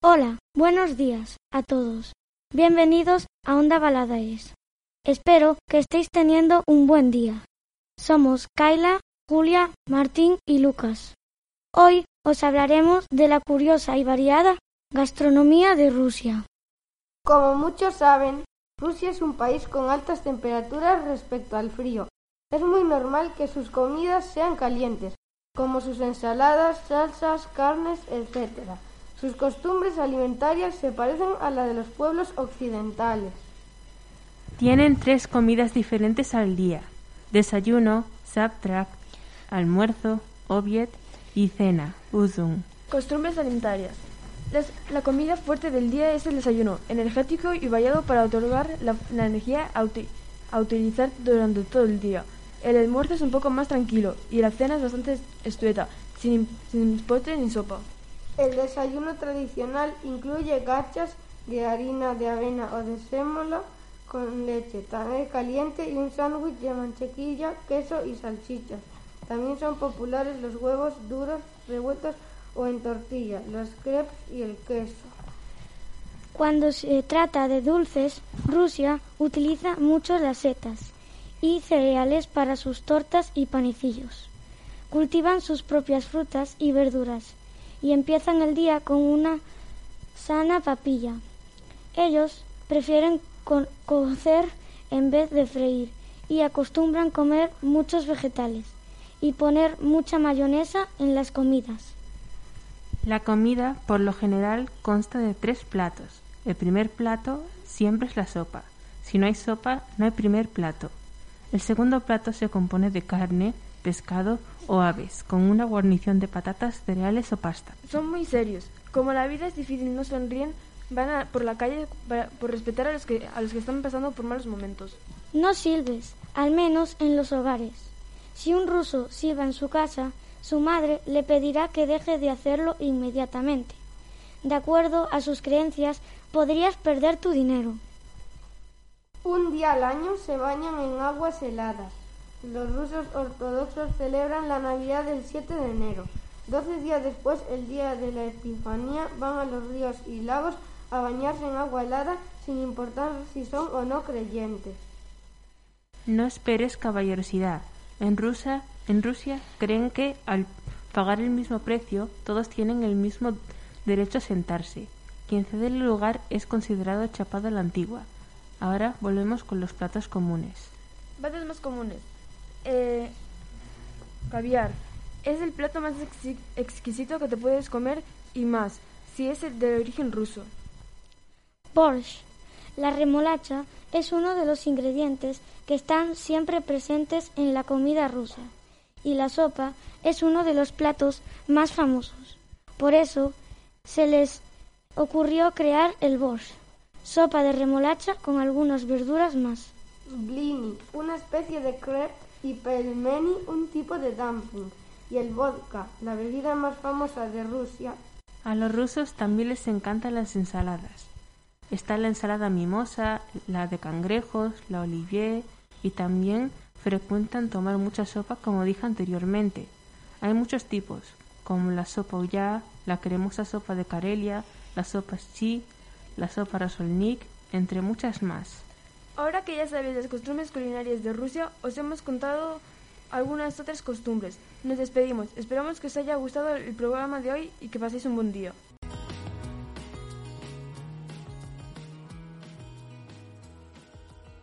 Hola, buenos días a todos. Bienvenidos a Onda Baladaes. Espero que estéis teniendo un buen día. Somos Kaila, Julia, Martín y Lucas. Hoy os hablaremos de la curiosa y variada gastronomía de Rusia. Como muchos saben, Rusia es un país con altas temperaturas respecto al frío. Es muy normal que sus comidas sean calientes, como sus ensaladas, salsas, carnes, etc. Sus costumbres alimentarias se parecen a la de los pueblos occidentales. Tienen tres comidas diferentes al día. Desayuno, sabtrak, almuerzo, obiet y cena, uzun. Costumbres alimentarias. Las- la comida fuerte del día es el desayuno, energético y variado para otorgar la, la energía a, uti- a utilizar durante todo el día. El almuerzo es un poco más tranquilo y la cena es bastante estueta, sin, sin postre ni sopa. El desayuno tradicional incluye gachas de harina de avena o de sémola con leche, también caliente y un sándwich de mantequilla, queso y salchichas. También son populares los huevos duros, revueltos o en tortilla, los crepes y el queso. Cuando se trata de dulces, Rusia utiliza mucho las setas y cereales para sus tortas y panecillos. Cultivan sus propias frutas y verduras y empiezan el día con una sana papilla. Ellos prefieren co- cocer en vez de freír y acostumbran comer muchos vegetales y poner mucha mayonesa en las comidas. La comida, por lo general, consta de tres platos. El primer plato siempre es la sopa. Si no hay sopa, no hay primer plato. El segundo plato se compone de carne, pescado o aves, con una guarnición de patatas, cereales o pasta. Son muy serios. Como la vida es difícil y no sonríen, van a- por la calle para- por respetar a los, que, a los que están pasando por malos momentos. No silbes, al menos en los hogares. Si un ruso silba en su casa, su madre le pedirá que deje de hacerlo inmediatamente. De acuerdo a sus creencias, podrías perder tu dinero. Un día al año se bañan en aguas heladas. Los rusos ortodoxos celebran la Navidad el 7 de enero. Doce días después, el día de la Epifanía, van a los ríos y lagos a bañarse en agua helada sin importar si son o no creyentes. No esperes caballerosidad. En Rusia, en Rusia creen que al pagar el mismo precio, todos tienen el mismo derecho a sentarse. Quien cede el lugar es considerado chapado a la antigua. Ahora volvemos con los platos comunes. Platos más comunes. Eh, caviar. Es el plato más exquisito que te puedes comer y más, si es el de origen ruso. Borscht. La remolacha es uno de los ingredientes que están siempre presentes en la comida rusa y la sopa es uno de los platos más famosos. Por eso se les ocurrió crear el borscht, sopa de remolacha con algunas verduras más. Blini, una especie de crepe, y pelmeni, un tipo de dumpling. Y el vodka, la bebida más famosa de Rusia, A los rusos también les encantan las ensaladas. Está la ensalada mimosa, la de cangrejos, la olivier y también frecuentan tomar mucha sopa como dije anteriormente. Hay muchos tipos, como la sopa ullá, la cremosa sopa de Karelia, la sopa chi, la sopa rasolnik, entre muchas más. Ahora que ya sabéis las costumbres culinarias de Rusia, os hemos contado algunas otras costumbres. Nos despedimos. Esperamos que os haya gustado el programa de hoy y que paséis un buen día.